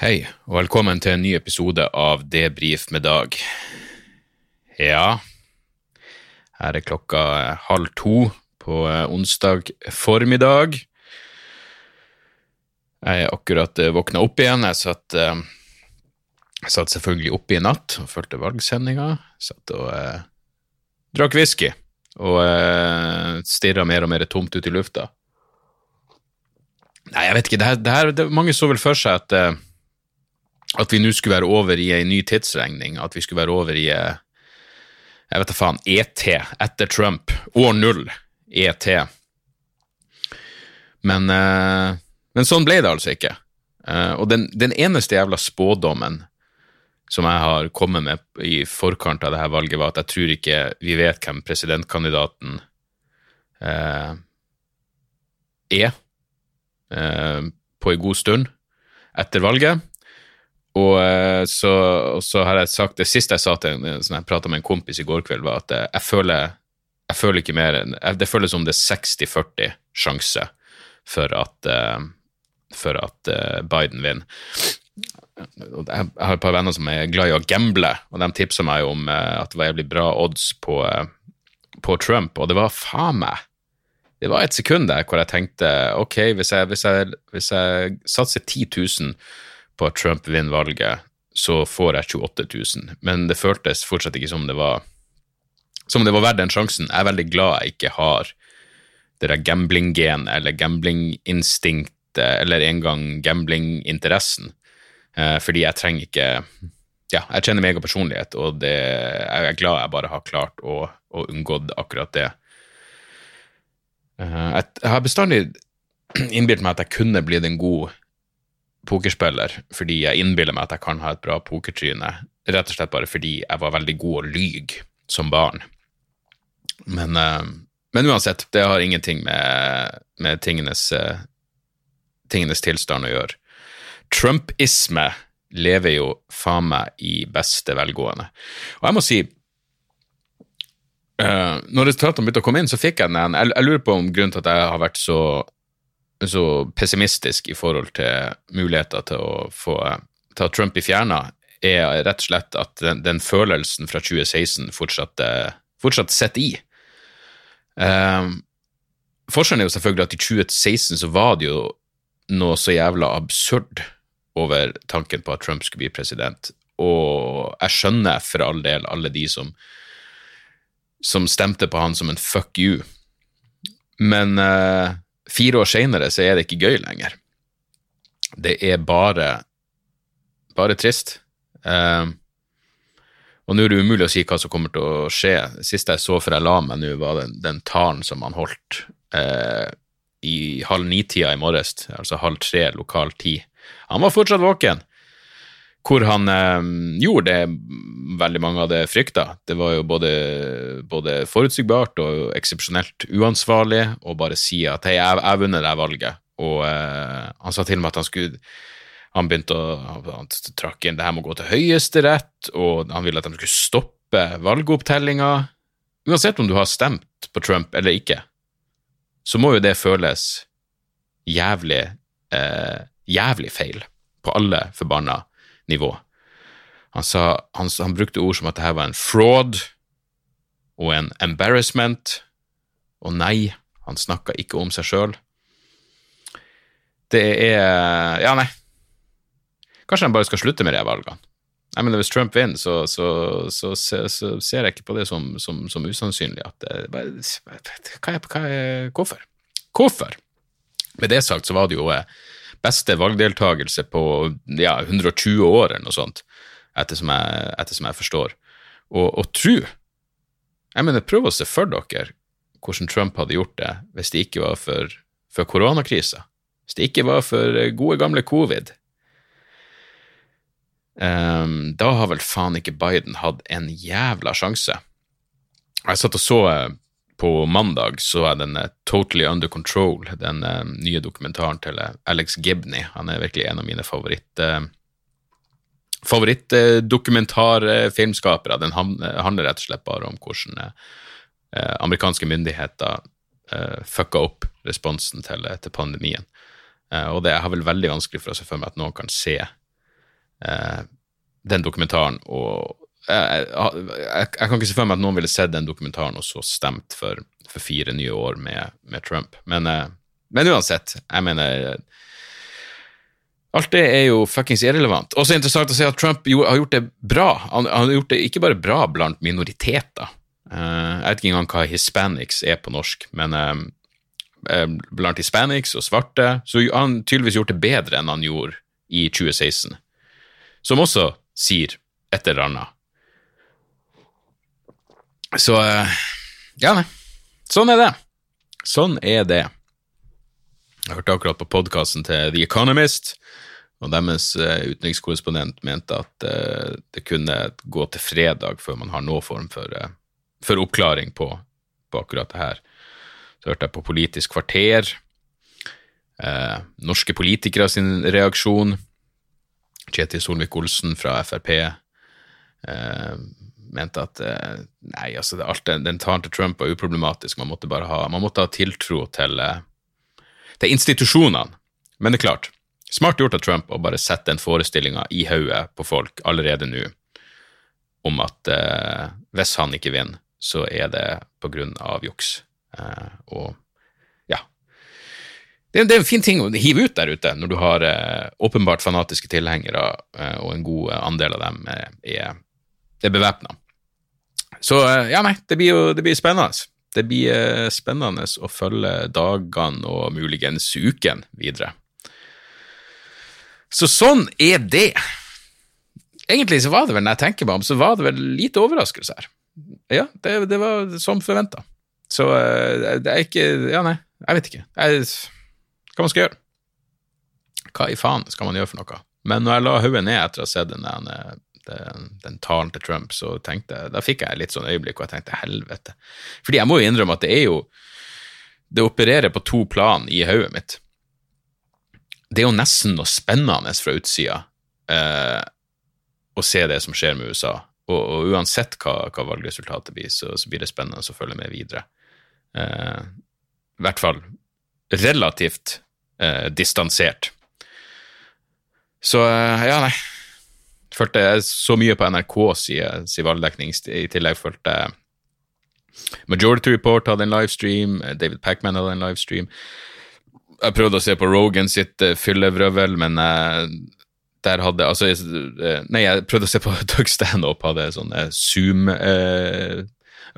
Hei, og velkommen til en ny episode av Debrif med Dag. Ja, her er klokka halv to på eh, onsdag formiddag. Jeg er akkurat eh, våkna opp igjen. Jeg satt, eh, jeg satt selvfølgelig oppe i natt og fulgte valgsendinga. Satt og eh, drakk whisky og eh, stirra mer og mer tomt ut i lufta. Nei, jeg vet ikke. Det her, det her, det, mange så vel for seg at eh, at vi nå skulle være over i ei ny tidsregning, at vi skulle være over i jeg vet da faen, ET etter Trump, år null, ET. Men, eh, men sånn ble det altså ikke. Eh, og den, den eneste jævla spådommen som jeg har kommet med i forkant av dette valget, var at jeg tror ikke vi vet hvem presidentkandidaten eh, er på en god stund etter valget. Og eh, så, og så, har jeg sagt Det siste jeg sa til en sånn jeg prata med en kompis i går kveld, var at jeg føler, jeg føler ikke mer enn Det føles som det er 60-40 sjanse for at, uh, for at Biden vinner. Jeg har et par venner som er glad i å gamble, og de tipsa meg om at det var jævlig bra odds på, på Trump, og det var faen meg det var et sekund der hvor jeg tenkte ok, hvis jeg, hvis jeg, hvis jeg satser 10 000 på at Trump vinner valget, så får jeg 28 000. Men det føltes fortsatt ikke som det var som det var verdt den sjansen. Jeg er veldig glad jeg ikke har det der gambling-genet eller gambling-instinktet eller engang gambling-interessen. Eh, fordi jeg trenger ikke Ja, jeg kjenner meg personlighet, og det, jeg er glad jeg bare har klart å, å unngått akkurat det. Eh, jeg har bestandig innbilt meg at jeg kunne blitt en god pokerspiller fordi jeg innbiller meg at jeg kan ha et bra pokertryne, rett og slett bare fordi jeg var veldig god å lyge som barn. Men, uh, men, uansett, det har ingenting med, med tingenes, uh, tingenes tilstand å gjøre. Trumpisme lever jo faen meg i beste velgående. Og jeg må si uh, Når resultatene begynte å komme inn, så fikk jeg den jeg, jeg lurer på om grunnen til at jeg har vært så så pessimistisk i forhold til muligheter til å få ta Trump i fjerna, er rett og slett at den, den følelsen fra 2016 fortsatt, fortsatt sitter i. Um, forskjellen er jo selvfølgelig at i 2016 så var det jo noe så jævla absurd over tanken på at Trump skulle bli president, og jeg skjønner for all del alle de som, som stemte på han som en fuck you, men uh, fire år seinere så er det ikke gøy lenger. Det er bare bare trist. Uh, og nå er det umulig å si hva som kommer til å skje. Sist jeg så før jeg la meg nå, var den, den talen som han holdt eh, i halv ni-tida i morges, altså halv tre lokal tid. Han var fortsatt våken hvor han eh, gjorde det veldig mange hadde frykta. Det var jo både, både forutsigbart og eksepsjonelt uansvarlig å bare si at hei, jeg har vunnet det valget. Og eh, han sa til meg at han skulle han begynte å han trakk inn det her må gå til Høyesterett, og han ville at de skulle stoppe valgopptellinga. Uansett om du har stemt på Trump eller ikke, så må jo det føles jævlig, eh, jævlig feil på alle forbanna nivå. Han, sa, han, han brukte ord som at dette var en fraud og en embarrassment, og nei, han snakka ikke om seg sjøl. Det er Ja, nei. Kanskje han bare skal slutte med de valgene. Nei, men Hvis Trump vinner, så, så, så, så, ser jeg ikke på det som, som, som usannsynlig. At det, hva hva er, hvorfor? Hvorfor? Med det sagt så var det jo eh, beste valgdeltakelse på ja, 120 år eller noe sånt, ettersom jeg, ettersom jeg forstår. Og, og tru Jeg mener, prøv å se for dere hvordan Trump hadde gjort det hvis det ikke var for, for koronakrisa. Hvis det ikke var for gode, gamle covid. Um, da har vel faen ikke Biden hatt en jævla sjanse. Jeg satt og så på mandag så er den Totally Under Control, den uh, nye dokumentaren til uh, Alex Gibney. Han er virkelig en av mine favoritt... Favorittdokumentarfilmskapere. Den handler rett og slett bare om hvordan amerikanske myndigheter fucka opp responsen til, til pandemien. og det har vel veldig vanskelig for å se for meg at noen kan se eh, den dokumentaren og jeg, jeg, kan ikke se for meg at noen ville sett den dokumentaren og så stemt for, for fire nye år med, med Trump. Men, eh, men, uansett, jeg mener Alt det er jo fuckings irrelevant. Også interessant å se at Trump jo, har gjort det bra. Han, han, har gjort det ikke bare bra blant minoriteter. Uh, jeg vet ikke engang hva hispanics er på norsk, men uh, blant hispanics og svarte så han tydeligvis gjort det bedre enn han gjorde i 2016. Som også sier et eller annet. Så uh, ja, nei. Sånn er det. Sånn er det. Jeg hørte akkurat på podkasten til The Economist, og deres uh, utenrikskorrespondent mente at uh, det kunne gå til fredag før man har noen form for, for oppklaring på, på, akkurat det her. Så hørte jeg på Politisk kvarter. norske politikere sin reaksjon. Kjetil Solvik-Olsen fra Frp mente at nei, altså alt den, den talen til Trump var uproblematisk. Man måtte bare ha, måtte ha tiltro til til institusjonene. Men det er klart, smart gjort av Trump å bare sette den forestillinga i hodet på folk allerede nå om at eh, hvis han ikke vinner, så er det på grunn av juks. Eh, og det, er en fin ting å hive ut der ute, når du har eh, åpenbart fanatiske tilhengere, eh, og en god andel av dem er, er bevæpna. Så eh, ja, nei, det blir jo det blir spennende. Det blir eh, spennende å følge dagene og muligens uken videre. Så sånn er det. Egentlig så var det vel, når jeg tenker meg om, så var det vel lite overraskelse her. Ja, det, det var som forventa. Så eh, det er ikke Ja, nei, jeg vet ikke. Jeg, hva man skal gjøre? Hva i faen skal man gjøre for noe? Men når jeg la hodet ned etter å ha sett den den, talen til Trump, så tenkte jeg, da fikk jeg litt sånn øyeblikk og jeg tenkte helvete. Fordi jeg må jo innrømme at det er jo Det opererer på to plan i hodet mitt. Det er jo nesten noe spennende fra utsida eh, å se det som skjer med USA. Og, og uansett hva, hva, valgresultatet blir, så, så, blir det spennende å følge med videre. Eh, I hvert fall relativt eh, distansert. Så eh, ja, nei følte så mye på NRK sin, sin valgdekning. I tillegg fulgte Majority Report hadde en livestream, David Pacman hadde en livestream. Jeg prøvde å se på Rogan sitt uh, fyllevrøvel, men uh, der hadde Altså, uh, nei, jeg prøvde å se på Doug Stanhope, hadde sånn Zoom uh,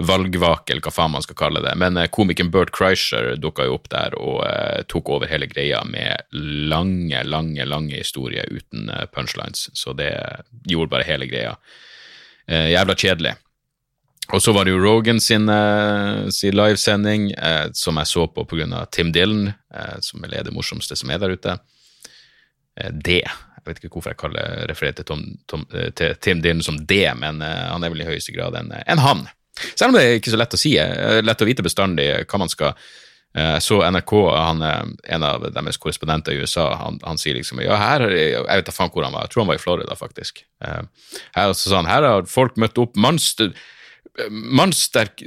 valgvake, eller hva faen man skal kalle det. Men eh, komikeren Bert Kreischer dukka jo opp der og eh, tok over hele greia med lange, lange, lange historier uten eh, punchlines. Så det gjorde bare hele greia eh, jævla kjedelig. Og så var det jo Rogan sin, sin livesending, eh, som jeg så på pga. Tim Dylan, eh, som er det morsomste som er der ute. det. Jeg vet ikke hvorfor jeg kaller, refererer til, Tom, Tom, til Tim Dylan som det, men han er vel i høyeste grad en, en han. Selv om det er ikke så lett å si, eh, lett å vite bestandig hva man skal eh, så NRK, han er en av deres korrespondenter i USA, han, han sier liksom ja, her, Jeg vet da faen hvor han var, jeg tror han var i Florida, faktisk. Eh, her, så sa han, her har folk møtt opp mannsterk mannsterk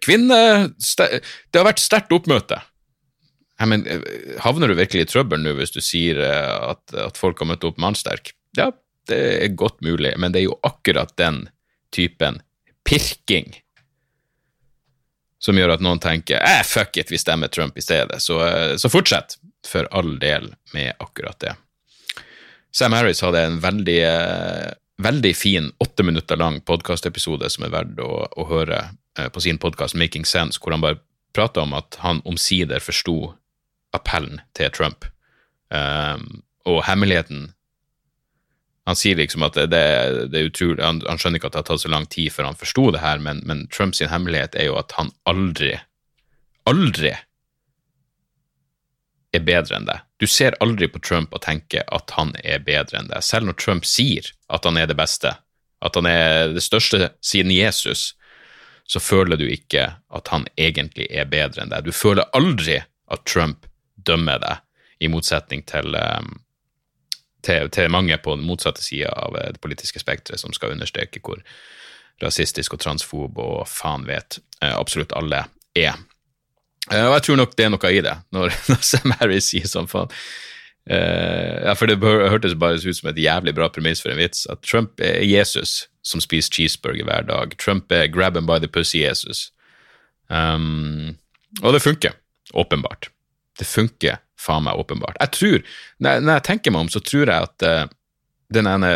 kvinne Det har vært sterkt oppmøte. Jeg men, havner du virkelig i trøbbel nå hvis du sier at, at folk har møtt opp mannsterk? Ja, det er godt mulig, men det er jo akkurat den typen pirking som gjør at noen tenker eh, fuck it, vi stemmer Trump i stedet. Så, eh, så, fortsett, for all del, med akkurat det. Sam Harris hadde en veldig, eh, veldig fin åtte minutter lang podkastepisode som er verdt å, å høre eh, på sin podkast Making Sense, hvor han bare prata om at han omsider forsto appellen til Trump. Um, og hemmeligheten han sier liksom at det, det er utrolig han, han, skjønner ikke at det har tatt så lang tid før han forsto det her, men, men Trumps hemmelighet er jo at han aldri, aldri er bedre enn deg. Du ser aldri på Trump og tenker at han er bedre enn deg. Selv når Trump sier at han er det beste, at han er det største siden Jesus, så føler du ikke at han egentlig er bedre enn deg. Du føler aldri at Trump dømmer deg, i motsetning til um, til, til, mange på den motsatte sida av eh, det politiske spekteret, som skal understreke hvor rasistisk og transfob og faen vet eh, absolutt alle er. Eh, og jeg tror nok det er noe i det, når, når Sam Harris sier sånn faen ja, for det hørtes bare ut som et jævlig bra premiss for en vits. At Trump er Jesus som spiser cheeseburger hver dag. Trump er grab him by the pussy-Jesus. Um, og det funker, åpenbart. Det funker faen meg åpenbart. Jeg tror, når, når jeg tenker meg om, så tror jeg at uh, den ene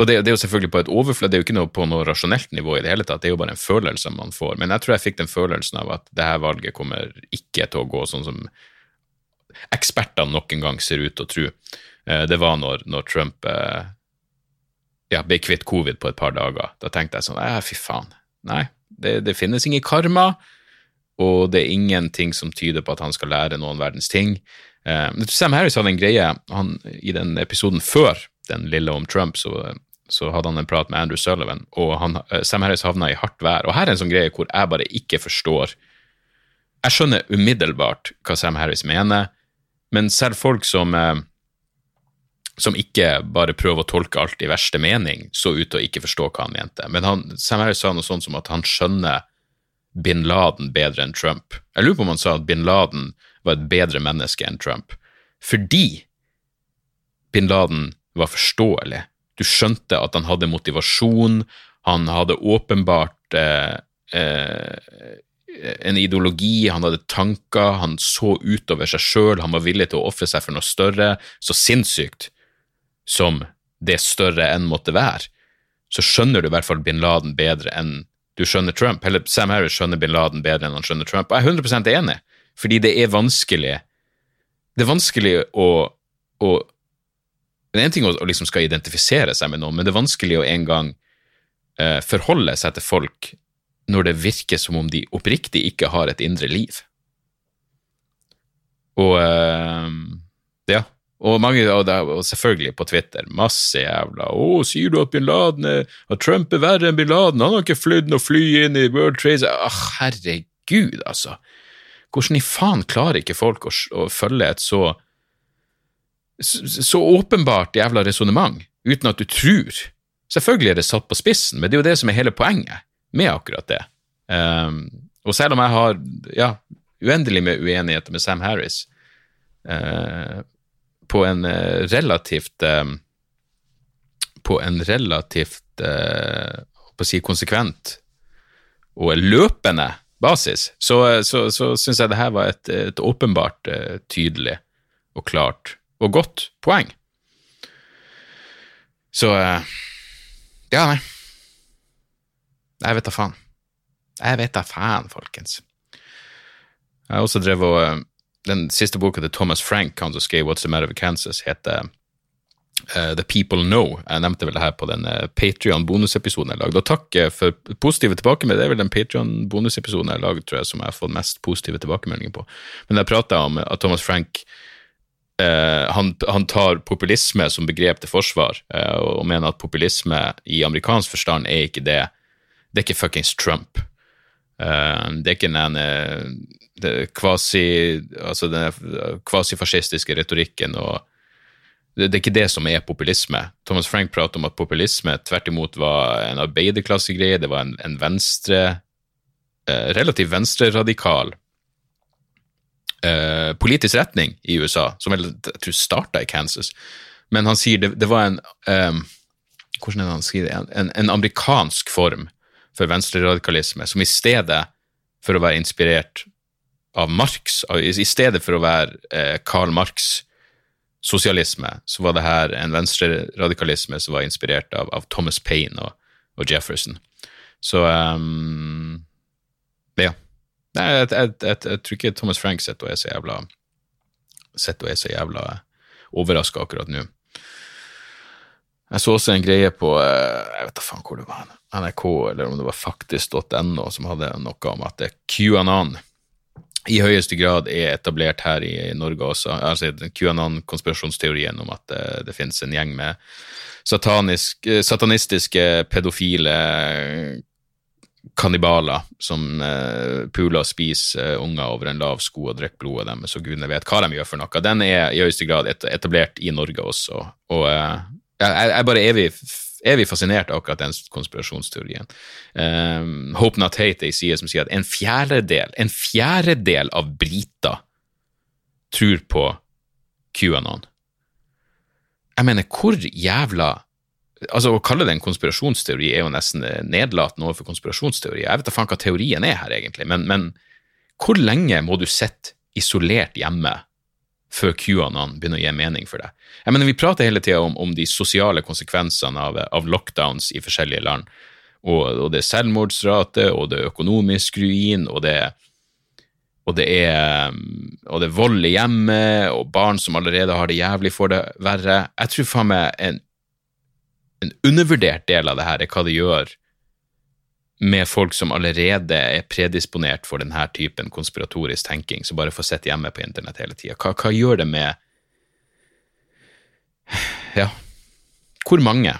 og det, det, er jo selvfølgelig på et overflod, det er jo ikke noe på noe rasjonelt nivå i det hele tatt, det er jo bare en følelse man får. Men jeg tror jeg fikk den følelsen av at det her valget kommer ikke til å gå sånn som ekspertene nok en gang ser ut til å tro. Uh, det var når, når Trump uh, ja, ble kvitt covid på et par dager. Da tenkte jeg sånn, ja, fy faen. Nei, det, det finnes ingen karma og det er ingenting som tyder på at han skal lære noen verdens ting. Uh, Sam Harris hadde en greie han, i den episoden før den lille om Trump, så, så hadde han en prat med Andrew Sullivan, og han, uh, Sam Harris havna i hardt vær. Og her er en sånn greie hvor jeg bare ikke forstår Jeg skjønner umiddelbart hva Sam Harris mener, men selv folk som uh, som ikke bare prøver å tolke alt i verste mening, så ut til å ikke forstå hva han mente. Men han, Sam Harris sa noe sånt som at han skjønner bin Laden bedre enn Trump. Jeg lurer på om han sa at bin Laden var et bedre menneske enn Trump. Fordi bin Laden var forståelig. Du skjønte at han hadde motivasjon, han hadde åpenbart eh, eh, en ideologi, han hadde tanker, han så utover seg sjøl, han var villig til å ofre seg for noe større. Så sinnssykt som det større enn måtte være, så skjønner du i hvert fall bin Laden bedre enn du skjønner Trump. Eller Sam Harris skjønner bin Laden bedre enn han skjønner Trump. Og jeg er 100% enig, fordi det er vanskelig Det er vanskelig å, å Det er en ting å, å liksom skal identifisere seg med noen, men det er vanskelig å en gang uh, forholde seg til folk når det virker som om de oppriktig ikke har et indre liv. Og eh, ja. Og, mange, og, det, og, selvfølgelig på Twitter, masse jævla 'Å, sier du at bin Laden er, at Trump er verre enn bin Laden? Han har ikke flydd noe fly inn i World Trade Åh, herregud, altså. Hvordan i faen klarer ikke folk å, å følge et så så åpenbart jævla resonnement, uten at du tror? Selvfølgelig er det satt på spissen, men det er jo det som er hele poenget med akkurat det. Um, og selv om jeg har ja, uendelig med uenigheter med Sam Harris, uh, på en eh, relativt eh, På en relativt eh, på å si konsekvent og løpende basis, så, så, så syns jeg det her var et, et åpenbart tydelig og klart og godt poeng. Så Ja, nei. Jeg vet da faen. Jeg vet da faen, folkens. Jeg har også drevet og den siste boka til Thomas Frank, han som skrev What's the Matter with Kansas, heter uh, The People Know. Jeg nevnte vel det her på den uh, Patrion-bonusepisoden jeg lagde. Og takk uh, for positive tilbakemeldinger. Det er vel den Patrion-bonusepisoden jeg lagde, tror jeg, som jeg har fått mest positive tilbakemeldinger på. Men jeg prata om at Thomas Frank han, han, tar populisme som begrep til forsvar, og mener at populisme i amerikansk forstand er ikke det. Det er ikke fuckings Trump. det er ikke den det kvasi, altså den kvasifascistiske retorikken og det, det, er ikke det som er populisme. Thomas Frank prater om at populisme tvert imot var en arbeiderklassegreie, det var en, en venstre eh, Relativt venstreradikal eh, politisk retning i USA, som jeg, jeg tror starta i Kansas. Men han sier det, det var en eh, Hvordan er det han sier det? En, en amerikansk form for venstreradikalisme, som i stedet for å være inspirert av Marx. I stedet for å være eh, Karl Marx' sosialisme, så var det her en venstreradikalisme som var inspirert av, av Thomas Paine og, og, Jefferson. Så um, ja. Nei, jeg, jeg, jeg, jeg, tror ikke Thomas Frank sitter og er så jævla sitter og er så jævla overraska akkurat nå. Jeg så også en greie på eh, jeg vet da faen hvor det var, NRK eller om det var faktisk.no som hadde noe om at QAnon i høyeste grad er etablert her i, Norge også. Altså QAnon-konspirasjonsteorien om at det, det finnes en gjeng med satanisk, satanistiske, pedofile kannibaler som uh, puler og spiser unger over en lav sko og drikker blodet deres, og gudene vet hva de gjør for noe. Den er i høyeste grad etablert i Norge også. Og uh, jeg, er bare evig evig fascinert av akkurat den konspirasjonsteorien. Um, Hope Not Hate en side som sier at en fjerdedel, en fjerdedel av briter tror på QAnon. Jeg mener, hvor jævla Altså, Å kalle det en konspirasjonsteori er jo nesten nedlatende overfor konspirasjonsteori. Jeg vet da faen hva teorien er her, egentlig, men, men hvor lenge må du sitte isolert hjemme før QAnon begynner å gi mening for deg? Jeg mener, Vi prater hele tida om, om, de sosiale konsekvensene av, av lockdowns i forskjellige land. Og, og det er selvmordsrate, og det er økonomisk ruin, og det og det, er, og det er vold i hjemmet, og barn som allerede har det jævlig, får det verre. Jeg tror faen meg en, en undervurdert del av det her er hva det gjør med folk som allerede er predisponert for denne typen konspiratorisk tenking, som bare får sitte hjemme på internett hele tida. Hva, hva, gjør det med Ja, hvor mange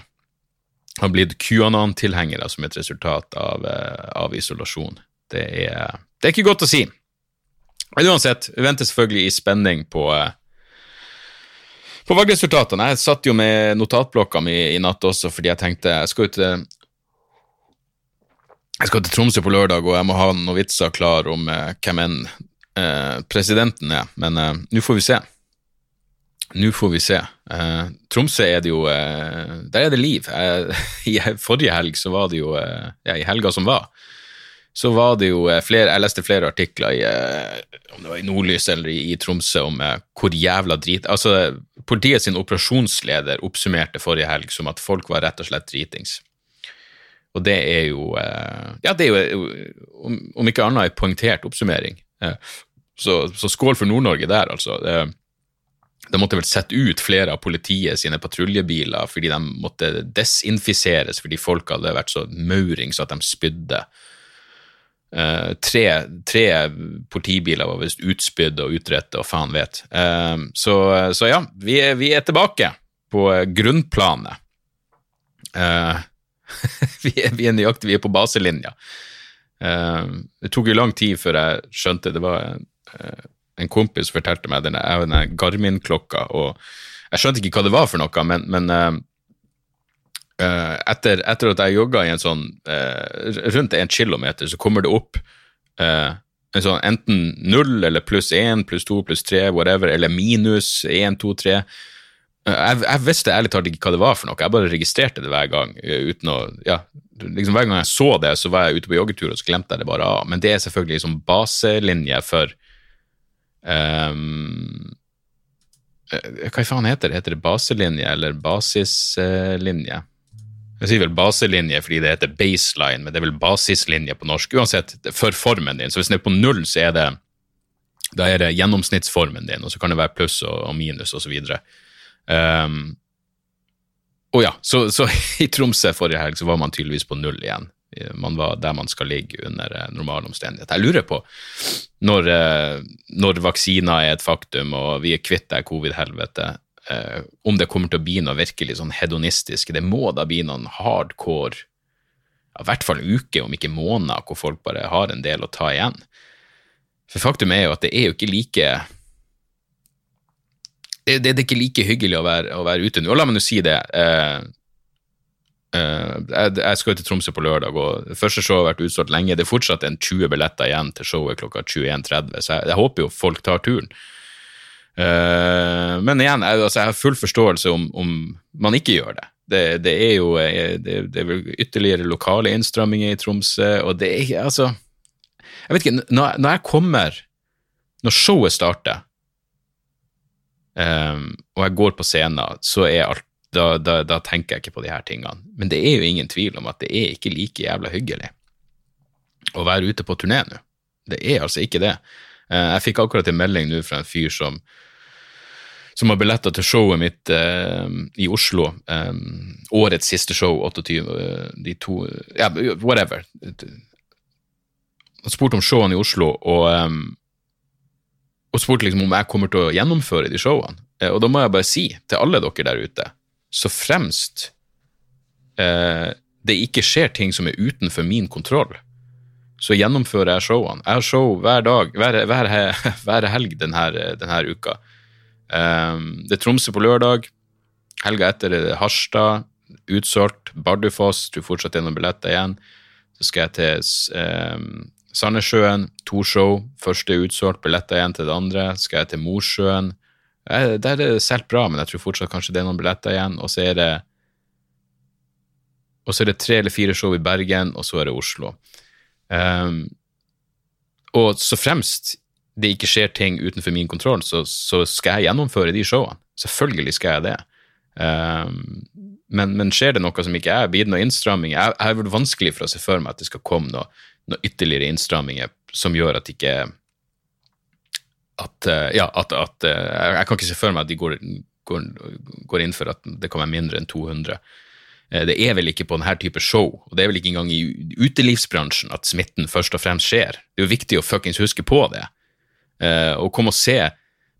har blitt QAnon-tilhengere som et resultat av, eh, av isolasjon? Det er, det er ikke godt å si. Men uansett, vi venter selvfølgelig i spenning på, eh, på valgresultatene. Jeg satt jo med notatblokka mi i natt også, fordi jeg tenkte jeg skal ut til jeg skal til Tromsø på lørdag, og jeg må ha noen vitser klar om eh, hvem enn eh, presidenten er, men eh, nå får vi se. Nå får vi se. Eh, Tromsø er det jo Der er det liv. I forrige helg så var det jo Ja, i helga som var, så var det jo eh, flere Jeg leste flere artikler i eh, om det var i Nordlys eller i, i Tromsø om eh, hvor jævla drit Altså, politiet sin operasjonsleder oppsummerte forrige helg som at folk var rett og slett dritings. Og det er jo Ja, det er jo, om ikke annet, en poengtert oppsummering. Så, så skål for Nord-Norge der, altså. Det måtte vel sette ut flere av politiet sine patruljebiler fordi de måtte desinfiseres fordi folk hadde vært så maurings at de spydde. Uh, tre, tre, politibiler var visst utspydd og utrettet, og faen vet. Uh, så, så, ja, vi er, vi er, tilbake på grunnplanet. Uh, vi, er, vi, er, nøyaktig, vi er på baselinja. det tok jo lang tid før jeg skjønte Det var en kompis som fortalte meg denne, denne Garmin-klokka, og jeg skjønte ikke hva det var for noe, men, men Uh, etter, etter, at jeg jogga i en sånn uh, rundt en kilometer, så kommer det opp uh, en sånn enten null eller pluss én, pluss to, pluss tre, whatever, eller minus én, to, tre. Jeg, jeg, visste ærlig talt ikke hva det var for noe, jeg bare registrerte det hver gang. uten å, ja, liksom Hver gang jeg så det, så var jeg ute på joggetur, og så glemte jeg det bare av. Men det er selvfølgelig liksom baselinje for um, Hva faen heter det? Heter det baselinje eller basislinje? Jeg sier vel baselinje fordi det heter baseline, men det er vel basislinje på norsk. Uansett, for formen din. Så hvis den er på null, så er det, da er det gjennomsnittsformen din, og så kan det være pluss og, og minus osv. Um, og ja, så, så, i Tromsø forrige helg så var man tydeligvis på null igjen. Man var der man skal ligge under eh, normale omstendigheter. Jeg lurer på, når, eh, når vaksiner er et faktum og vi er kvitt det covid-helvete, eh, om det kommer til å bli noe virkelig sånn hedonistisk. Det må da bli noen hardcore, i hvert fall uke, om ikke måneder, hvor folk bare har en del å ta igjen. For faktum er jo at det er jo ikke like det, det, er ikke like hyggelig å være, å være ute nå. Og la meg nå si det. Eh, Uh, jeg, jeg, skal til Tromsø på lørdag, og det første showet har vært utsolgt lenge. Det er fortsatt en 20 billetter igjen til showet klokka 21.30, så jeg, jeg, håper jo folk tar turen. Uh, men igjen, jeg, altså, jeg, har full forståelse om, om man ikke gjør det. Det, det er jo eh, det, er ytterligere lokale innstramminger i Tromsø, og det er altså Jeg vet ikke, når, når jeg kommer Når showet starter, um, og jeg går på scenen, så er alt da, da, da, tenker jeg ikke på de her tingene. Men det er jo ingen tvil om at det er ikke like jævla hyggelig å være ute på turné nå. Det er altså ikke det. Uh, jeg fikk akkurat en melding nå fra en fyr som som har billetter til showet mitt eh, i Oslo. Eh, årets siste show, 28. Eh, de to Ja, whatever. Han spurte om showene i Oslo, og, eh, og spurte liksom om jeg kommer til å gjennomføre de showene. Eh, og da må jeg bare si til alle dere der ute, så fremst det ikke skjer ting som er utenfor min kontroll, så gjennomfører jeg showene. Jeg har show hver dag, hver, hver, hver helg denne, denne uka. Um, det er Tromsø på lørdag. Helga etter er det Harstad, utsolgt. Bardufoss, tror fortsatt det er noen billetter igjen. Så skal jeg til um, Sandnessjøen, to show. Første er utsolgt, billetter igjen til det andre. Skal jeg til Mosjøen. Eh, Der er det solgt bra, men jeg tror fortsatt kanskje det er noen billetter igjen. Og så er det og så er det tre eller fire show i Bergen, og så er det Oslo. Um, og så fremst det ikke skjer ting utenfor min kontroll, så, så skal jeg gjennomføre de showene. Selvfølgelig skal jeg det. Um, men, men, skjer det noe som ikke er, blir det noe innstramming? Jeg, jeg har vært vanskelig for å se for meg at det skal komme noe, noe ytterligere innstramminger som gjør at ikke at, uh, ja, at, at uh, Jeg kan ikke se for meg at de går, går, går inn for at det kan være mindre enn 200. Uh, det er vel ikke på denne type show, og det er vel ikke engang i utelivsbransjen at smitten først og fremst skjer. Det er jo viktig å fuckings huske på det. Å komme og se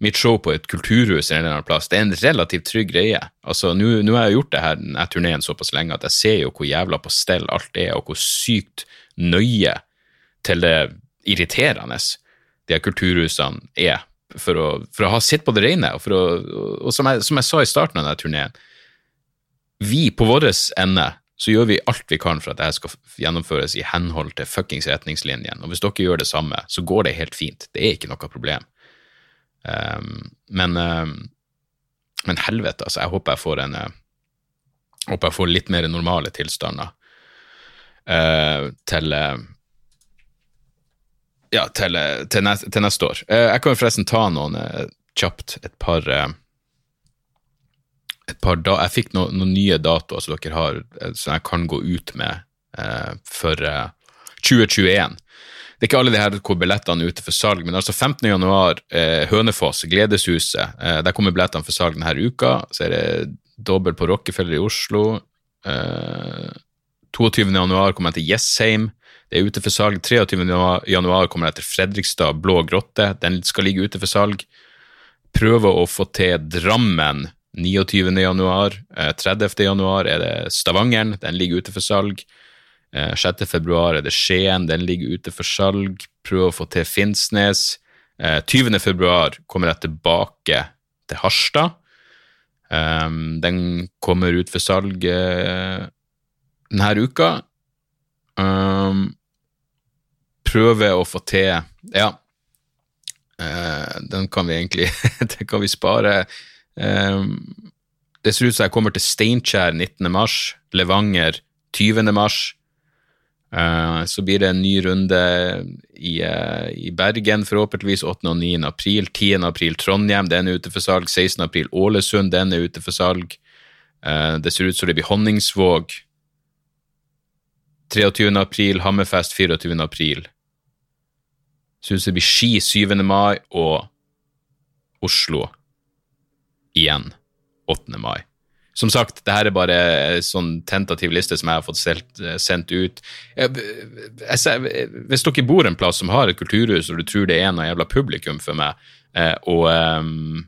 mitt show på et kulturhus eller en eller annen plass, det er en relativt trygg greie. Altså, Nå har jeg gjort det her, denne turneen såpass lenge at jeg ser jo hvor jævla på stell alt er, og hvor sykt nøye til det irriterende de her kulturhusene er, for å, for å ha sitt på det rene. Og, å, og som, jeg, som, jeg, sa i starten av denne turneen, vi på vår ende så gjør vi alt vi kan for at dette skal gjennomføres i henhold til fuckings retningslinjene. Og hvis dere gjør det samme, så går det helt fint. Det er ikke noe problem. Um, men, um, men helvete, altså. Jeg håper jeg får en uh, håper jeg får litt mer normale tilstander til uh, ja, til, til, neste, til, neste år. jeg kan forresten ta noen kjapt, et par et par da, Jeg fikk noen, noen nye datoer som dere har, som jeg kan gå ut med for 2021. Det er ikke alle de her hvor billettene er ute for salg, men altså 15. januar, eh, Hønefoss, Gledeshuset. Eh, der kommer billettene for salg denne uka. Så er det dobbel på Rockefeller i Oslo. Eh, 22. januar kommer jeg til Jessheim. Det er ute for salg. 23. januar kommer jeg til Fredrikstad Blå grotte. Den skal ligge ute for salg. Prøver å få til Drammen 29. januar. 30. Eh, januar er det Stavangeren. Den ligger ute for salg. 6. Eh, februar er det Skien, den ligger ute for salg. Prøver å få til Finnsnes. 20. Eh, februar kommer jeg tilbake til Harstad. Den kommer ut for salg denne uka. Um, prøve å få til Ja, den kan vi egentlig Den kan vi spare. Um, det ser ut som jeg kommer til Steinkjer 19. mars, Levanger 20. mars, Uh, så blir det en ny runde i, uh, i, Bergen, forhåpentligvis 8. og 9. april. 10. april Trondheim, den er ute for salg. 16. april Ålesund, den er ute for salg. Uh, det ser ut som det blir Honningsvåg. 23. april Hammerfest, 24. april. Syns det blir Ski 7. mai og Oslo igjen 8. mai. Som sagt, det her er bare en sånn tentativ liste som jeg har fått sendt, sendt ut. Jeg, jeg, hvis dere bor en plass som har et kulturhus, og du tror det er noe jævla publikum for meg, eh, og, um,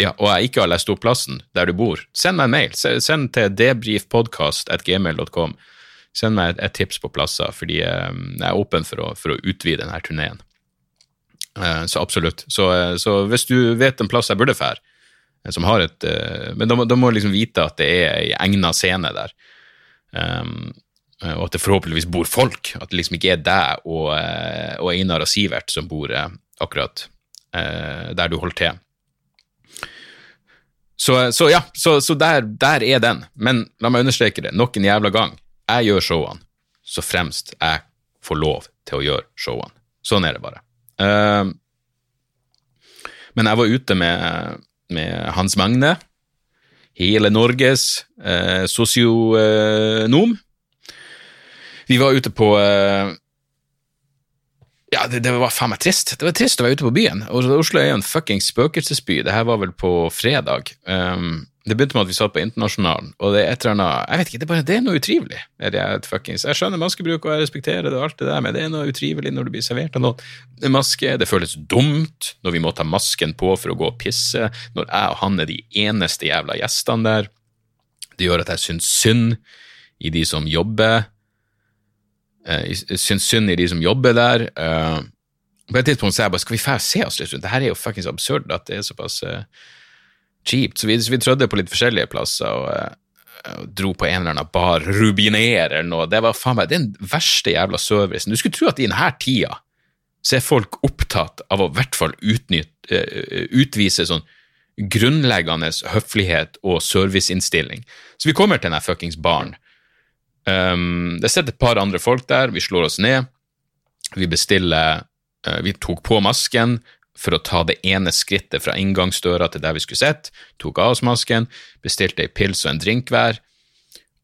ja, og jeg ikke har lest opp plassen der du bor, send meg en mail. Send til debrifpodkast.gmail.com. Send meg et, et, tips på plasser, fordi um, jeg er åpen for å, for å utvide denne turneen. Uh, så absolutt. Så, så, hvis du vet en plass jeg burde dra, som har et Men da må, du liksom vite at det er ei egna scene der. Um, og at det forhåpentligvis bor folk. At det liksom ikke er deg og, og Einar og Sivert som bor akkurat der du holder til. Så, så ja, så, så der, der, er den. Men la meg understreke det nok en jævla gang. Jeg gjør showene så fremst jeg får lov til å gjøre showene. Sånn er det bare. Uh, men jeg var ute med med Hans Magne. Hele Norges uh, sosionom. Vi var ute på uh, ja, det, det, var faen meg trist. Det var trist å være ute på byen. Oslo er jo en fuckings spøkelsesby. Det her var vel på fredag. Um, det begynte med at vi satt på Internasjonalen, og det er et eller annet Jeg vet ikke, det er bare det er noe utrivelig. Jeg skjønner maskebruk, og jeg respekterer det, og alt det der, men det er noe utrivelig når du blir servert av noen maske. Det føles dumt når vi må ta masken på for å gå og pisse, når jeg og han er de eneste jævla gjestene der. Det gjør at jeg syns synd i de som jobber. Eh, jeg syns synd i de som jobber der. Eh, på et tidspunkt sa jeg bare skal vi få se oss litt rundt, det her er jo fuckings absurd at det er såpass uh, kjipt. Så vi, vi trødde på litt forskjellige plasser og, eh, dro på en eller annen bar, Rubiner eller noe. Det var faen meg den verste jævla servicen. Du skulle tro at i denne tida så er folk opptatt av å i hvert fall utnytte, uh, utvise sånn grunnleggende høflighet og serviceinnstilling. Så vi kommer til denne fuckings baren. Um, det sitter et par andre folk der, vi slår oss ned. Vi bestiller uh, Vi tok på masken for å ta det ene skrittet fra inngangsdøra til der vi skulle sitte. Tok av oss masken, bestilte ei pils og en drink hver.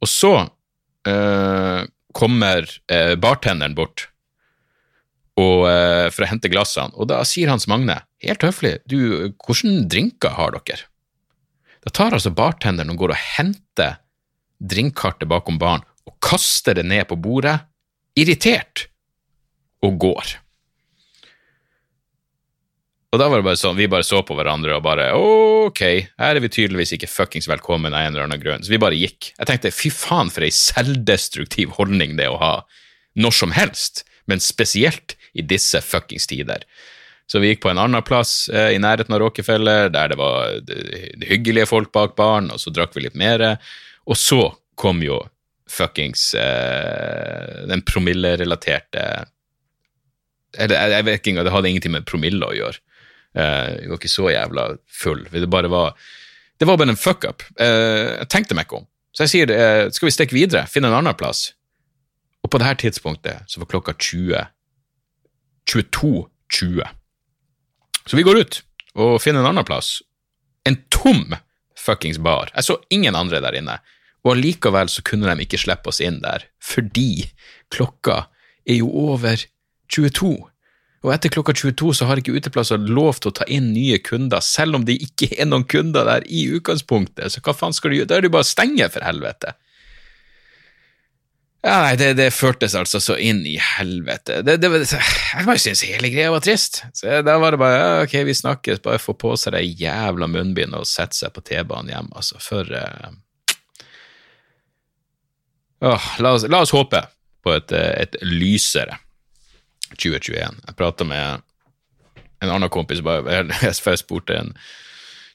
Og så øh, kommer øh, bartenderen bort og, for å hente glassene, og da sier Hans Magne, helt høflig, du, hvordan drinker har dere? Da tar altså bartenderen og går og henter drinkkartet bakom baren og kaster det ned på bordet, irritert, og går. Og da var det bare sånn, Vi bare så på hverandre og bare ok, her er vi tydeligvis ikke fuckings velkommen av en eller annen grunn. Så vi bare gikk. Jeg tenkte fy faen for ei selvdestruktiv holdning det å ha når som helst, men spesielt i disse fuckings tider. Så vi gikk på en annen plass eh, i nærheten av Rockefeller, der det var hyggelige folk bak baren, og så drakk vi litt mer. Og så kom jo fuckings eh, den promillerelaterte Eller jeg, jeg vet ikke engang, det hadde ingenting med promille å gjøre. Eh, jeg var ikke så jævla full. Det bare var det var bare en fuck-up. Eh, jeg tenkte meg ikke om. Så jeg sier eh, skal vi stikke videre, finne en annen plass? Og på det her tidspunktet så var klokka 20 22.20. Så vi går ut og finner en annen plass. En tom fuckings bar. Jeg så ingen andre der inne. Og allikevel så kunne de ikke slippe oss inn der, fordi klokka er jo over 22. Og etter klokka 22 så har ikke uteplasser lov til å ta inn nye kunder, selv om det ikke er noen kunder der i utgangspunktet. Så hva faen skal du gjøre? Da er det jo bare å stenge, for helvete. Ja, nei, det, det, førtes altså så inn i helvete. Det, det, jeg bare synes hele greia var trist. Så Da var det bare ja, ok, vi snakkes, bare få på seg det jævla munnbindet og sette seg på T-banen hjem, altså. For uh, oh, la, oss, la, oss, håpe på et, et lysere 2021. Jeg prata med en annen kompis, bare, jeg spurte en,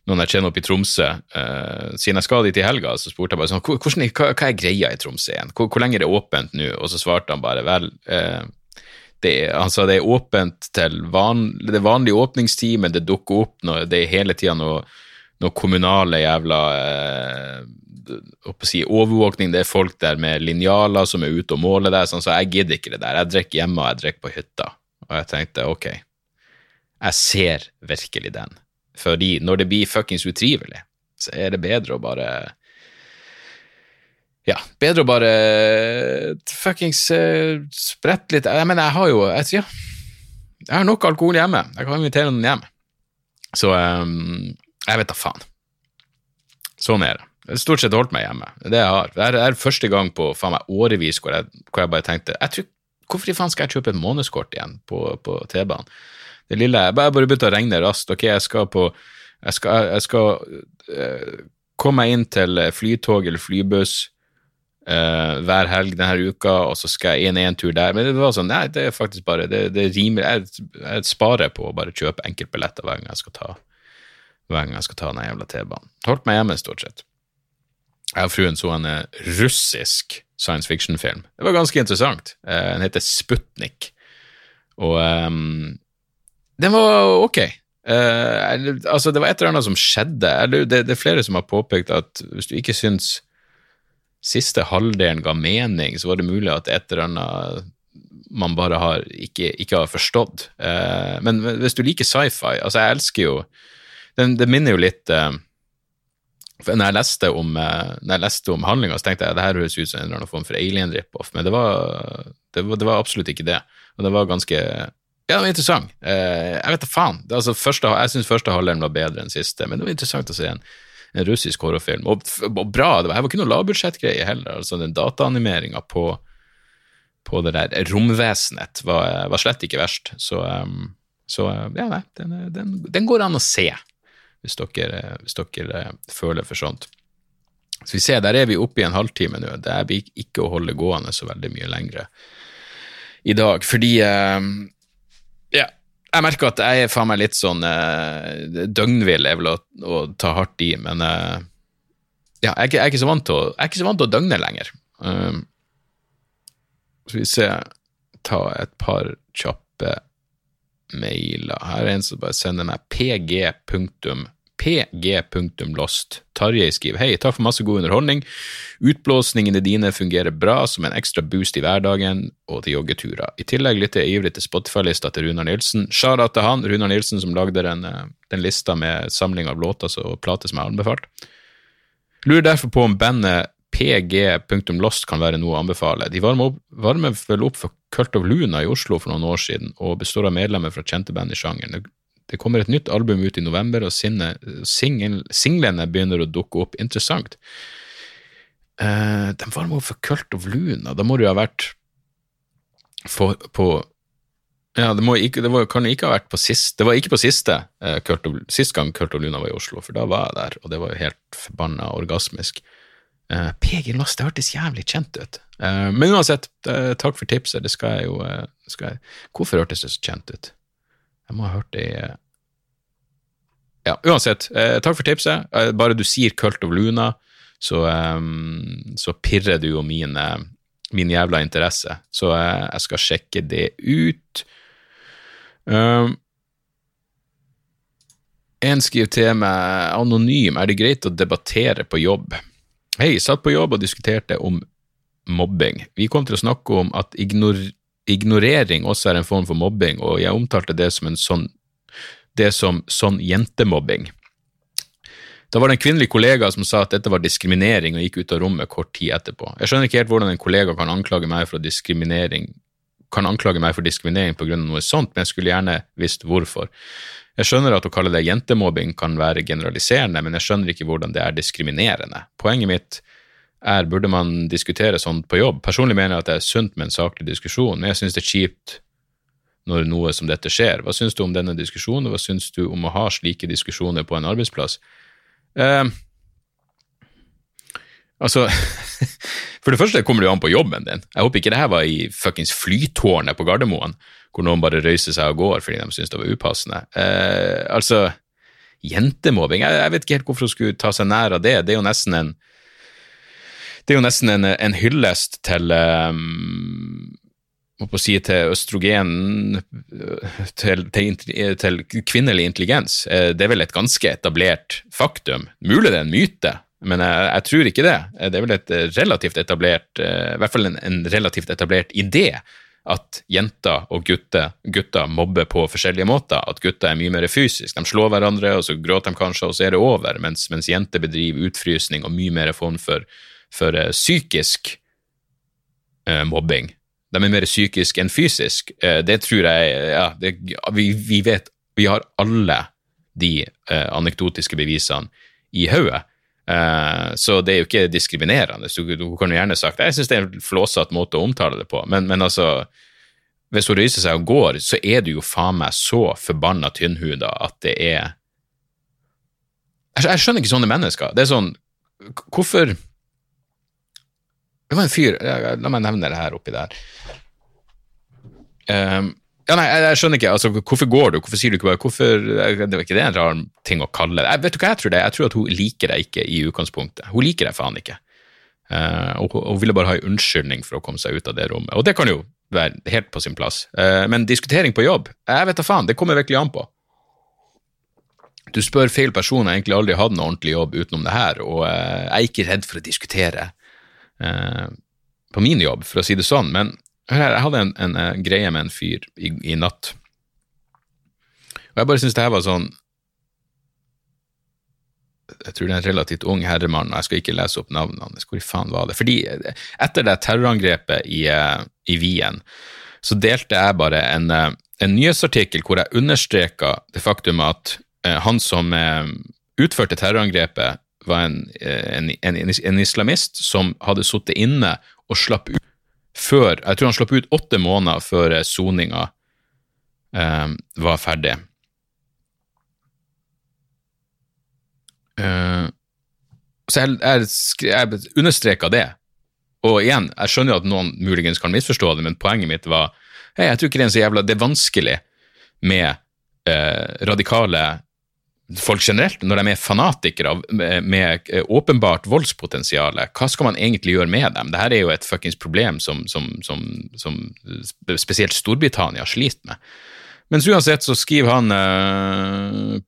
noen jeg kjenner oppe i Tromsø, uh, siden jeg skal dit i helga, så spurte jeg bare sånn, hva, er greia i Tromsø igjen? Hvor, hvor, lenge er det åpent nå? Og så svarte han bare vel, uh, det, sa det er åpent til van, det vanlige åpningstid, men det dukker opp når det er hele tida noe, noe kommunale jævla uh, si, overvåkning, det er folk der med linjaler som er ute og måler deg, sånn, så jeg gidder ikke det der. Jeg drikker hjemme, og jeg drikker på hytta. Og jeg tenkte ok, jeg ser virkelig den. Fordi når det blir fuckings utrivelig, så er det bedre å bare ja, bedre å bare fuckings uh, sprette litt Jeg mener, jeg har jo jeg, ja, jeg har nok alkohol hjemme. Jeg kan invitere noen hjem. Så um, jeg vet da faen. Sånn er det. Jeg har stort sett holdt meg hjemme. Det jeg har. Det er, første gang på faen meg årevis hvor jeg, hvor jeg bare tenkte jeg tror, Hvorfor i faen skal jeg kjøpe et månedskort igjen på, på T-banen? Det lille Jeg bare begynte å regne raskt. Ok, jeg skal på Jeg skal, jeg skal uh, komme meg inn til flytog eller flybuss uh, hver helg denne uka, og så skal jeg en tur der. Men det var sånn, nei, det er faktisk bare det, det rimer, jeg, jeg, sparer på å bare kjøpe enkeltbilletter hver gang jeg skal ta hver gang jeg skal ta den jævla T-banen. Holdt meg hjemme, stort sett jeg og fruen så en eh, russisk science fiction-film. Det var ganske interessant. Eh, den heter Sputnik, og um, den var ok. Uh, altså, det var et eller annet som skjedde. Det, er flere som har påpekt at hvis du ikke syns siste halvdelen ga mening, så var det mulig at et eller annet man bare har ikke, ikke har forstått. Uh, men hvis du liker sci-fi Altså, jeg elsker jo den, Det minner jo litt uh, for når jeg leste om, eh, når jeg leste om handlinga, tenkte jeg det her høres ut som en eller annen form for alien-rip-off, men det var, det, var, det var, absolutt ikke det. Og det var ganske Ja, det var interessant. Eh, jeg vet da faen. Altså, første, jeg syns første halvdelen var bedre enn siste, men det var interessant å se en, en russisk horrorfilm. Og, og bra, det var, her var ikke noe lavbudsjettgreie heller. altså Den dataanimeringa på, på det der romvesenet var, var slett ikke verst. Så, um, så ja, nei, den, den, den går an å se hvis dere, hvis dere eh, føler for sånt. Så vi ser, der er vi oppe i en halvtime nå. Det blir ikke å holde gående så veldig mye lenger i dag, fordi eh, Ja, jeg merker at jeg er faen meg litt sånn eh, Døgnvill er vel å, å, ta hardt i, men ja, jeg er, ikke, jeg er ikke så vant til å, jeg er ikke så vant til å døgne lenger. Så vi ser, ta et par kjappe mailer. Her er en som bare sender meg pg. Pg.lost. Tarjei skriver hei, takk for masse god underholdning. Utblåsningene dine fungerer bra som en ekstra boost i hverdagen og til joggeturer. I tillegg lytter jeg ivrig til Spotify-lista til Runar Nilsen. Shara til han, Runar Nilsen som lagde den, eh, den lista med samling av låter og plater som er anbefalt. Lurer derfor på om bandet pg.lost kan være noe å anbefale. De varmer, opp, varmer vel opp for Cult of Luna i Oslo for noen år siden, og består av medlemmer fra kjente band i sjangeren. Det kommer et nytt album ut i november, og singlene begynner å dukke opp. Interessant. Uh, de var med for Cult of Luna. Da må det jo ha vært for, på Ja, det, ikke, det var, kan ikke ha vært på siste Det var ikke på siste eh, Kurt og, sist gang Kurt of Luna var i Oslo, for da var jeg der, og det var jo helt forbanna orgasmisk. Uh, PG Lost, det hørtes jævlig kjent ut. Uh, men uansett, uh, takk for tipset. Det skal jeg jo skal jeg, Hvorfor hørtes det så kjent ut? Jeg må ha hørt det i Ja, uansett, takk for tipset. bare du sier Cult of Luna, så, um, så pirrer du jo min, min jævla interesse. Så jeg skal sjekke det ut. Um, en skriver til meg anonym, er det greit å debattere på jobb? Hei, satt på jobb og diskuterte om mobbing. Vi kom til å snakke om at ignor ignorering også er en form for mobbing, og jeg omtalte det som en sånn, det som sånn jentemobbing. Da var det en kvinnelig kollega som sa at dette var diskriminering, og gikk ut av rommet kort tid etterpå. Jeg skjønner ikke helt hvordan en kollega kan anklage meg for diskriminering kan anklage meg for diskriminering pga. noe sånt, men jeg skulle gjerne visst hvorfor. Jeg skjønner at å kalle det jentemobbing kan være generaliserende, men jeg skjønner ikke hvordan det er diskriminerende. Poenget mitt er burde man diskutere sånt på jobb. Personlig mener jeg at det er sunt med en saklig diskusjon, men jeg synes det er kjipt når noe som dette skjer. Hva syns du om denne diskusjonen, og hva syns du om å ha slike diskusjoner på en arbeidsplass? Eh, altså For det første kommer det jo an på jobben din. Jeg håper ikke det her var i fuckings flytårnet på Gardermoen, hvor noen bare røyser seg og går fordi de syns det var upassende. Eh, altså, jentemobbing jeg, jeg, vet ikke helt hvorfor hun skulle ta seg nær av det. Det er jo nesten en jo nesten en, en hyllest til um, må si til østrogen til, til, til, kvinnelig intelligens. Eh, det er vel et ganske etablert faktum. Mulig det er en myte, men jeg, jeg, tror ikke det. Det er vel et relativt etablert, eh, i hvert fall en, en relativt etablert idé at jenter og gutter, gutter, mobber på forskjellige måter. At gutter er mye mer fysisk. De slår hverandre, og så gråter de kanskje, og så er det over. Mens, mens jenter bedriver utfrysning og mye mer form for for uh, psykisk uh, mobbing. De er mer psykisk enn fysisk. Uh, det tror jeg ja, det, vi, vi, vet Vi har alle de anekdotiske bevisene i hodet. Så det er jo ikke diskriminerende. Du, du kan jo gjerne sagt Jeg syns det er en flåsete måte å omtale det på, men, men altså hvis hun reiser seg og går, så er du jo faen meg så forbanna tynnhuda at det er jeg, jeg skjønner ikke sånne mennesker. Det er sånn Hvorfor det var en fyr La meg nevne det her oppi der. Um, ja, nei, jeg, jeg, skjønner ikke. altså, Hvorfor går du? Hvorfor sier du ikke bare hvorfor, Det var ikke det en rar ting å kalle det. Jeg, vet du hva jeg tror det Jeg tror at hun liker deg ikke i utgangspunktet. Hun liker deg faen ikke. Uh, og hun ville bare ha en unnskyldning for å komme seg ut av det rommet. Og det kan jo være helt på sin plass. Uh, men diskutering på jobb, jeg vet da faen. Det kommer virkelig an på. Du spør feil person. Jeg har egentlig aldri hatt noen ordentlig jobb utenom det her, og uh, jeg er ikke redd for å diskutere Eh, på min jobb, for å si det sånn. Men jeg hadde en, en, en eh, greie med en fyr i, i natt. Og jeg bare syns det her var sånn Jeg tror det er en relativt ung herremann, og jeg skal ikke lese opp navnet hans. Hvor i faen var det? Fordi eh, etter det terrorangrepet i, i Wien, så delte jeg bare en, en nyhetsartikkel hvor jeg understreka det faktum at han som utførte terrorangrepet, var en, en, en islamist som hadde sittet inne og slapp ut før Jeg tror han slapp ut åtte måneder før soninga eh, var ferdig. Uh, så jeg, jeg, jeg understreka det. Og igjen, jeg skjønner jo at noen muligens kan misforstå det, men poenget mitt var hey, jeg tror ikke det er så jævla Det er vanskelig med eh, radikale folk generelt, når de er fanatikere med åpenbart voldspotensial, hva skal man egentlig gjøre med dem? Dette er jo et fuckings problem som, som, som, som spesielt Storbritannia sliter med. Mens uansett så skriver han øh,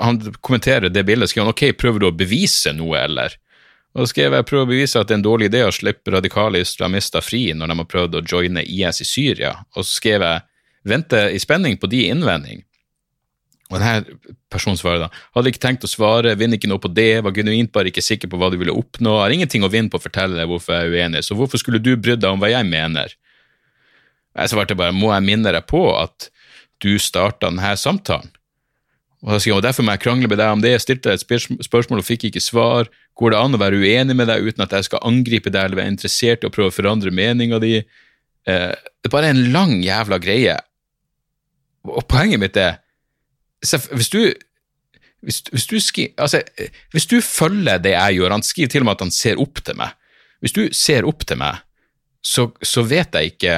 han kommenterer det bildet, skriver han ok, prøver du å bevise noe, eller? Og da skrev jeg prøver å bevise at det er en dårlig idé å slippe radikale islamister fri når de har prøvd å joine IS i Syria, og så skrev jeg vente i spenning på de innvending. Og denne personen svarer da hadde ikke tenkt å svare, vinner ikke noe på det, var genuint bare ikke sikker på hva du ville oppnå, har ingenting å vinne på å fortelle deg hvorfor jeg er uenig, så hvorfor skulle du brydd deg om hva jeg mener? Jeg svarte bare må jeg minne deg på at du starta denne samtalen? Og da sier han, Derfor må jeg krangle med deg om det. Jeg stilte deg et spørsmål og fikk ikke svar. Går det an å være uenig med deg uten at jeg skal angripe deg eller være interessert i å prøve å forandre meninga di? Eh, det er bare en lang jævla greie. Og poenget mitt er hvis du, hvis, hvis, du skri, altså, hvis du følger det jeg gjør Han skriver til og med at han ser opp til meg. Hvis du ser opp til meg, så, så vet jeg ikke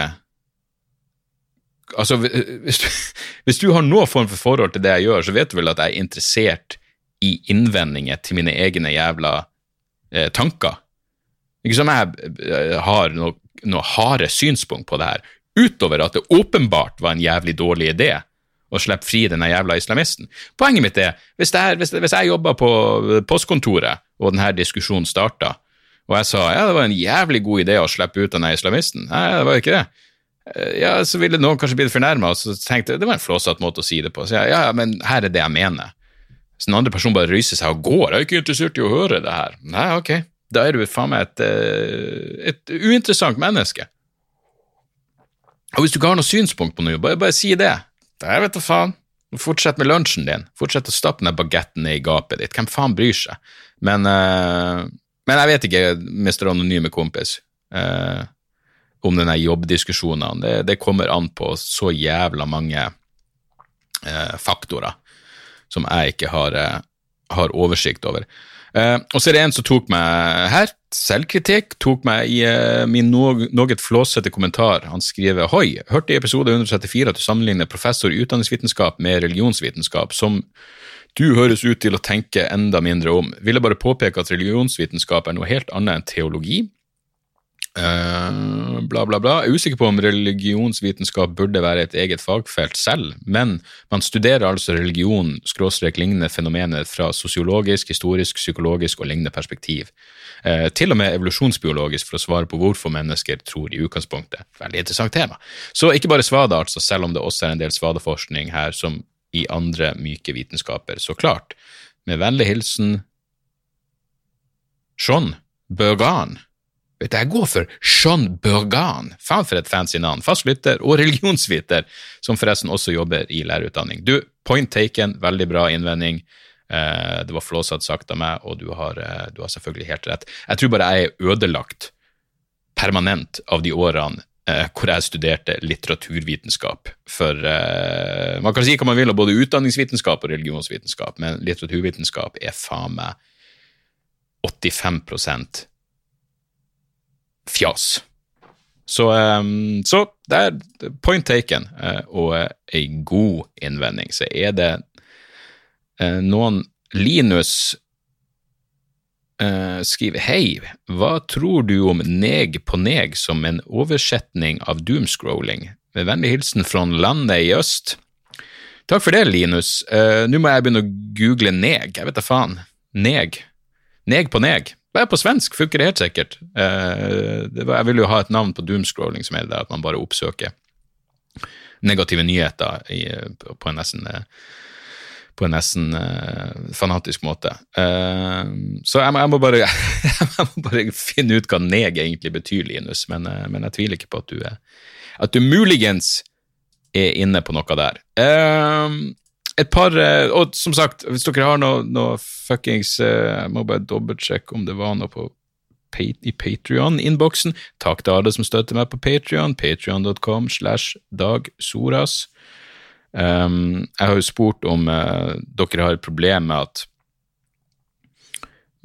altså, hvis du, hvis du har noen form for forhold til det jeg gjør, så vet du vel at jeg er interessert i innvendinger til mine egne jævla eh, tanker. Ikke som jeg eh, har noe, noe harde synspunkt på det her, utover at det åpenbart var en jævlig dårlig idé å slippe fri denne jævla islamisten. Poenget mitt er, hvis, er, hvis, hvis jeg jobba på postkontoret og denne diskusjonen starta, og jeg sa ja, det var en jævlig god idé å slippe ut denne islamisten, nei, det var ikke det Eh, ja, så ville noen kanskje blitt fornærma, og så tenkte jeg det var en flåsete måte å si det på. Så jeg, ja, men her er det jeg mener. Hvis den andre personen bare ryser seg og går, jeg er ikke interessert i å høre det her. Nei, ok, da er du faen meg et, eh, et uinteressant menneske. Og hvis du ikke har noe synspunkt på noe, bare, bare si det. Jeg vet da faen. Fortsett med lunsjen din. Fortsett å stappe den bagetten ned i gapet ditt. Hvem faen bryr seg? Men, uh, men jeg vet ikke, Mr. Anonyme kompis. Uh, om denne jobbdiskusjonen. Det, det, kommer an på så jævla mange uh, faktorer som jeg ikke har, har oversikt over. Og så er det en som tok meg her, selvkritikk, tok meg i eh, min noe, noe flåsete kommentar. Han skriver Hoi, hørte i episode 134 at du sammenligner professor i utdanningsvitenskap med religionsvitenskap, som du høres ut til å tenke enda mindre om. Ville bare påpeke at religionsvitenskap er noe helt annet enn teologi. Uh, bla, bla, bla. Jeg er usikker på om religionsvitenskap burde være et eget fagfelt selv, men man studerer altså religion, skråstrek lignende fenomener fra sosiologisk, historisk, psykologisk og lignende perspektiv. Uh, til og med evolusjonsbiologisk, for å svare på hvorfor mennesker tror i utgangspunktet. Veldig interessant tema. Så ikke bare svada, altså, selv om det også er en del svadeforskning her, som i andre myke vitenskaper, så klart. Med vennlig hilsen Sean Bergan. Vet du, Jeg går for Sean Bergan. Faen for et fancy navn. Fastlytter og religionsviter, som forresten også jobber i lærerutdanning. Du, point taken, veldig bra innvending. Eh, det var flåsete sagt av meg, og du har, eh, du har, selvfølgelig helt rett. Jeg tror bare jeg er ødelagt permanent av de årene eh, hvor jeg studerte litteraturvitenskap. For man kan si hva man vil om både utdanningsvitenskap og religionsvitenskap, men litteraturvitenskap er faen meg 85% fjas. Så, så det er point taken, og ei god innvending. Så er det noen Linus uh, skriver Hei, hva tror du om neg på neg som en oversetning av doomscrolling? Med vennlig hilsen fra landet i øst. Takk for det, Linus. Nå må jeg begynne å google neg. Jeg vet da faen. Neg. Neg på neg. Det er på svensk funker det helt sikkert. Uh, det var, jeg vil jo ha et navn på doomscrolling som er det at man bare oppsøker negative nyheter i, på en nesten uh, på en nesten uh, fanatisk måte. så jeg må, jeg, må bare, jeg må, bare, finne ut hva neg egentlig betyr, Linus, men, men jeg tviler ikke på at du, er, at du muligens er inne på noe der. Uh, et par Og som sagt, hvis dere har noe, noe fuckings Jeg må bare dobbeltsjekke om det var noe på i Patrion-innboksen. Takk til alle som støtter meg på Patrion. Patrion.com slash dagsoras. Um, jeg har jo spurt om uh, dere har et problem med at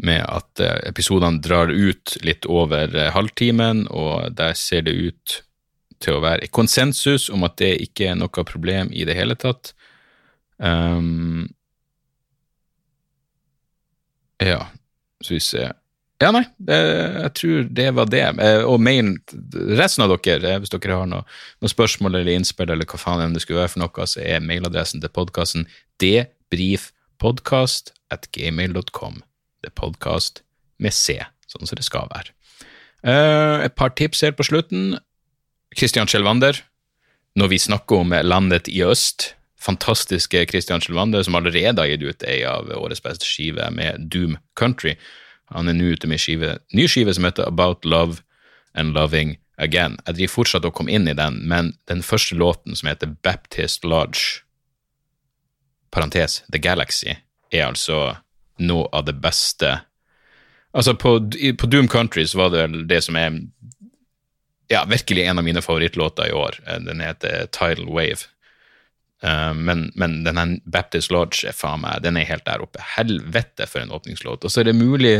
med at uh, episodene drar ut litt over uh, halvtimen, og der ser det ut til å være konsensus om at det ikke er noe problem i det hele tatt. Um, ja, så vi ser Ja, nei, jeg tror det var det. Eh, og mail, resten av dere, eh, hvis dere har noen noe spørsmål eller innspill eller hva faen enn det skulle være for noe, så er mailadressen til podkasten podcast at gmail.com. Det er podkast med C, sånn som det skal være. Uh, et par tips helt på slutten. Christian Schjelvander, når vi snakker om landet i øst. Fantastiske Christian Schjelvander, som allerede har gitt ut ei av årets beste skive med Doom Country. Han er nå ute med skive, ny skive som heter About Love and Loving Again. Jeg driver fortsatt å komme inn i den, men den første låten, som heter Baptist Lodge, parentes The Galaxy, er altså noe av det beste Altså, på, på Doom så var det vel det som er ja, virkelig en av mine favorittlåter i år. Eh, den heter Tidal Wave. Uh, men, men denne Baptist Lodge er faen meg, den er helt der oppe. Helvete for en åpningslåt. Og så er det mulig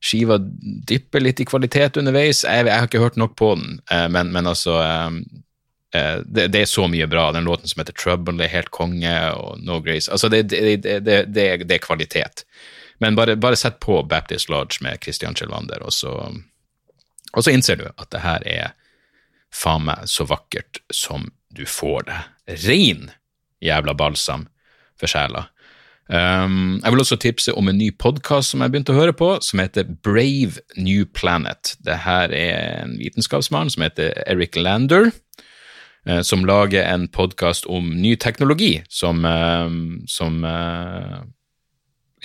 skiva dypper litt i kvalitet underveis. Jeg, jeg har ikke hørt nok på den, uh, men, men, altså uh, det, det, er så mye bra. Den låten som heter Trouble, det er helt konge, og No Grace. Altså, det, det, det er kvalitet. Men bare, bare, sett på Baptist Lodge med Christian Kjellvander, og så, og så innser du at det her er faen meg så vakkert som du får det. Rein jævla balsam for sjela. Um, jeg vil også tipse om en ny podkast som jeg begynte å høre på, som heter Brave New Planet. Det her er en vitenskapsmann som heter Eric Lander, uh, som lager en podkast om ny teknologi som, uh, som uh,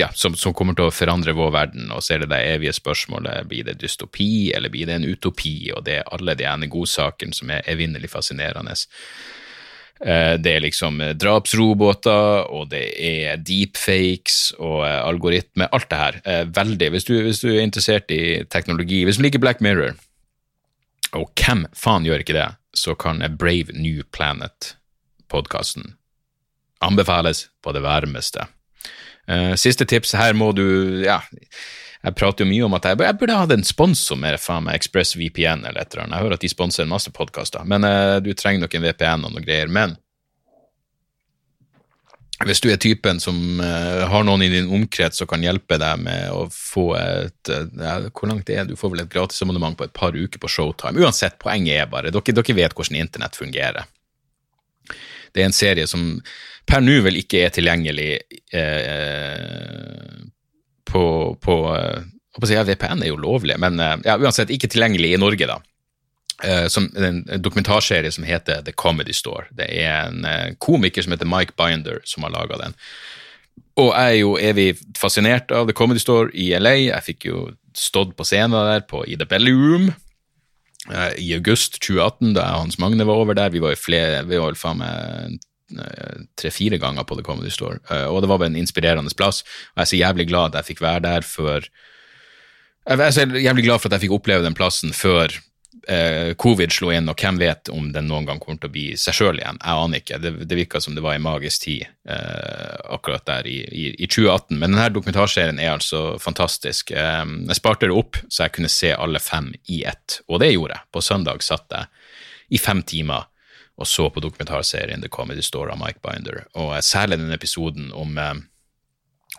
ja, som, som, kommer til å forandre vår verden, og så er det det evige spørsmålet blir det dystopi eller blir det en utopi, og det er alle de ene godsakene som er evinnelig fascinerende. Eh, det er liksom eh, drapsroboter, og det er deepfakes og eh, algoritme, alt det her. Veldig. Hvis du, hvis du er interessert i teknologi, hvis du liker Black Mirror, og hvem faen gjør ikke det, så kan Brave New Planet-podkasten anbefales på det varmeste. Siste tips, her må du Ja, jeg prater jo mye om at jeg, jeg burde hatt en sponsor med faen meg eller et eller annet. Jeg hører at de sponser en masse podkaster, men uh, du trenger nok en VPN og noe greier. Men hvis du er typen som uh, har noen i din omkrets som kan hjelpe deg med å få et uh, Hvor langt er det? Du får vel et gratisabonnement på et par uker på Showtime. Uansett, poenget er bare dere, dere vet hvordan internett fungerer. Det er en serie som per nå vel ikke er tilgjengelig eh, på, på, eh, ja, VPN er jo lovlig, men eh, ja, uansett ikke tilgjengelig i Norge, da. Eh, som en dokumentarserie som heter The Comedy Store. Det er en komiker som heter Mike Binder, som har laga den. Og jeg er jo evig fascinert av The Comedy Store i LA. Jeg fikk jo stått på scenen der på i The Belly Room i august 2018, da jeg og Hans Magne var over der. Vi var jo flere, vi var vel faen meg tre-fire ganger på The Comedy Store, uh, og det var bare en inspirerende plass. Og jeg er så jævlig glad at jeg fikk være der før Jeg er så jævlig glad for at jeg fikk oppleve den plassen før uh, covid slo inn, og hvem vet om den noen gang kommer til å bli seg sjøl igjen. Jeg aner ikke. Det, det virka som det var en magisk tid akkurat der i, i, i, 2018. Men denne dokumentarserien er altså fantastisk. jeg sparte det opp så jeg kunne se alle fem i ett, og det gjorde jeg. På søndag satt jeg i fem timer og så på dokumentarserien The Comedy Store av Mike Binder, og særlig den episoden om, eh,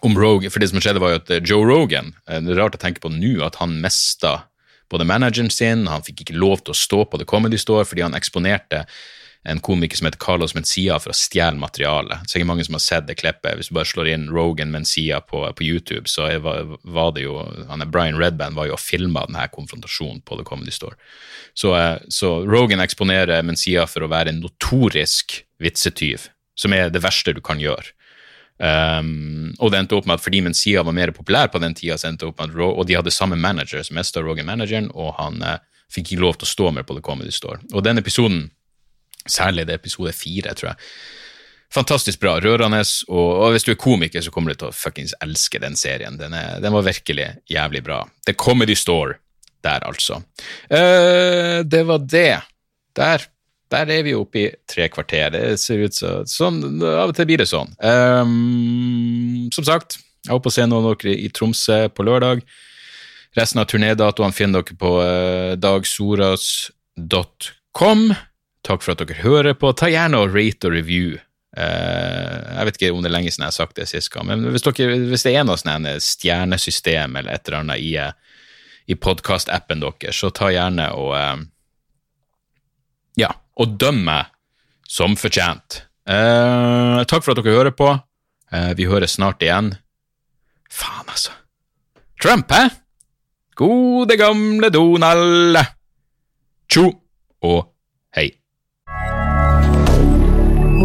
om Rogan. For det som skjedde, var jo at eh, Joe Rogan eh, Det er rart å tenke på nå at han mista både manageren sin, han fikk ikke lov til å stå på The Comedy Store fordi han eksponerte en komiker som heter Carlos Mencia for å stjele er mange som har sett det klippet. Hvis du bare slår inn Rogan Mencia på, på YouTube, så var, var, det jo han er Brian Redband var jo og filma denne konfrontasjonen på The Comedy Store. Så, eh, så Rogan eksponerer Mencia for å være en notorisk vitsetyv, som er det verste du kan gjøre. Um, og det endte opp med at fordi Mencia var mer populær på den tida, så endte opp med at og de hadde samme manager som mest av Rogan-manageren, og han eh, fikk ikke lov til å stå mer på The Comedy Store. Og den episoden Særlig det episode fire, tror jeg. Fantastisk bra, rørende, og, og, hvis du er komiker, så kommer du til å fuckings elske den serien. Den, er, den, var virkelig jævlig bra. The Comedy Store der, altså. Uh, det var det. Der, der er vi oppe i tre kvarter. Det ser ut så, sånn Av og til blir det sånn. Um, som sagt, jeg håper å se noen av dere i Tromsø på lørdag. Resten av turnédatoene finner dere på uh, dagsoras.com. Takk for at dere hører på. Ta gjerne og rate og review. Uh, jeg vet ikke om det er lenge siden jeg har sagt det sist gang, men hvis, dere, hvis det er noe sånn stjernesystem eller et eller annet i, i podkastappen deres, så ta gjerne og uh, Ja, og døm meg som fortjent. Takk for at dere hører på. Eh, vi høres snart igjen. Faen, altså. Trump, hæ? Gode, gamle Donald. Tjo og hei.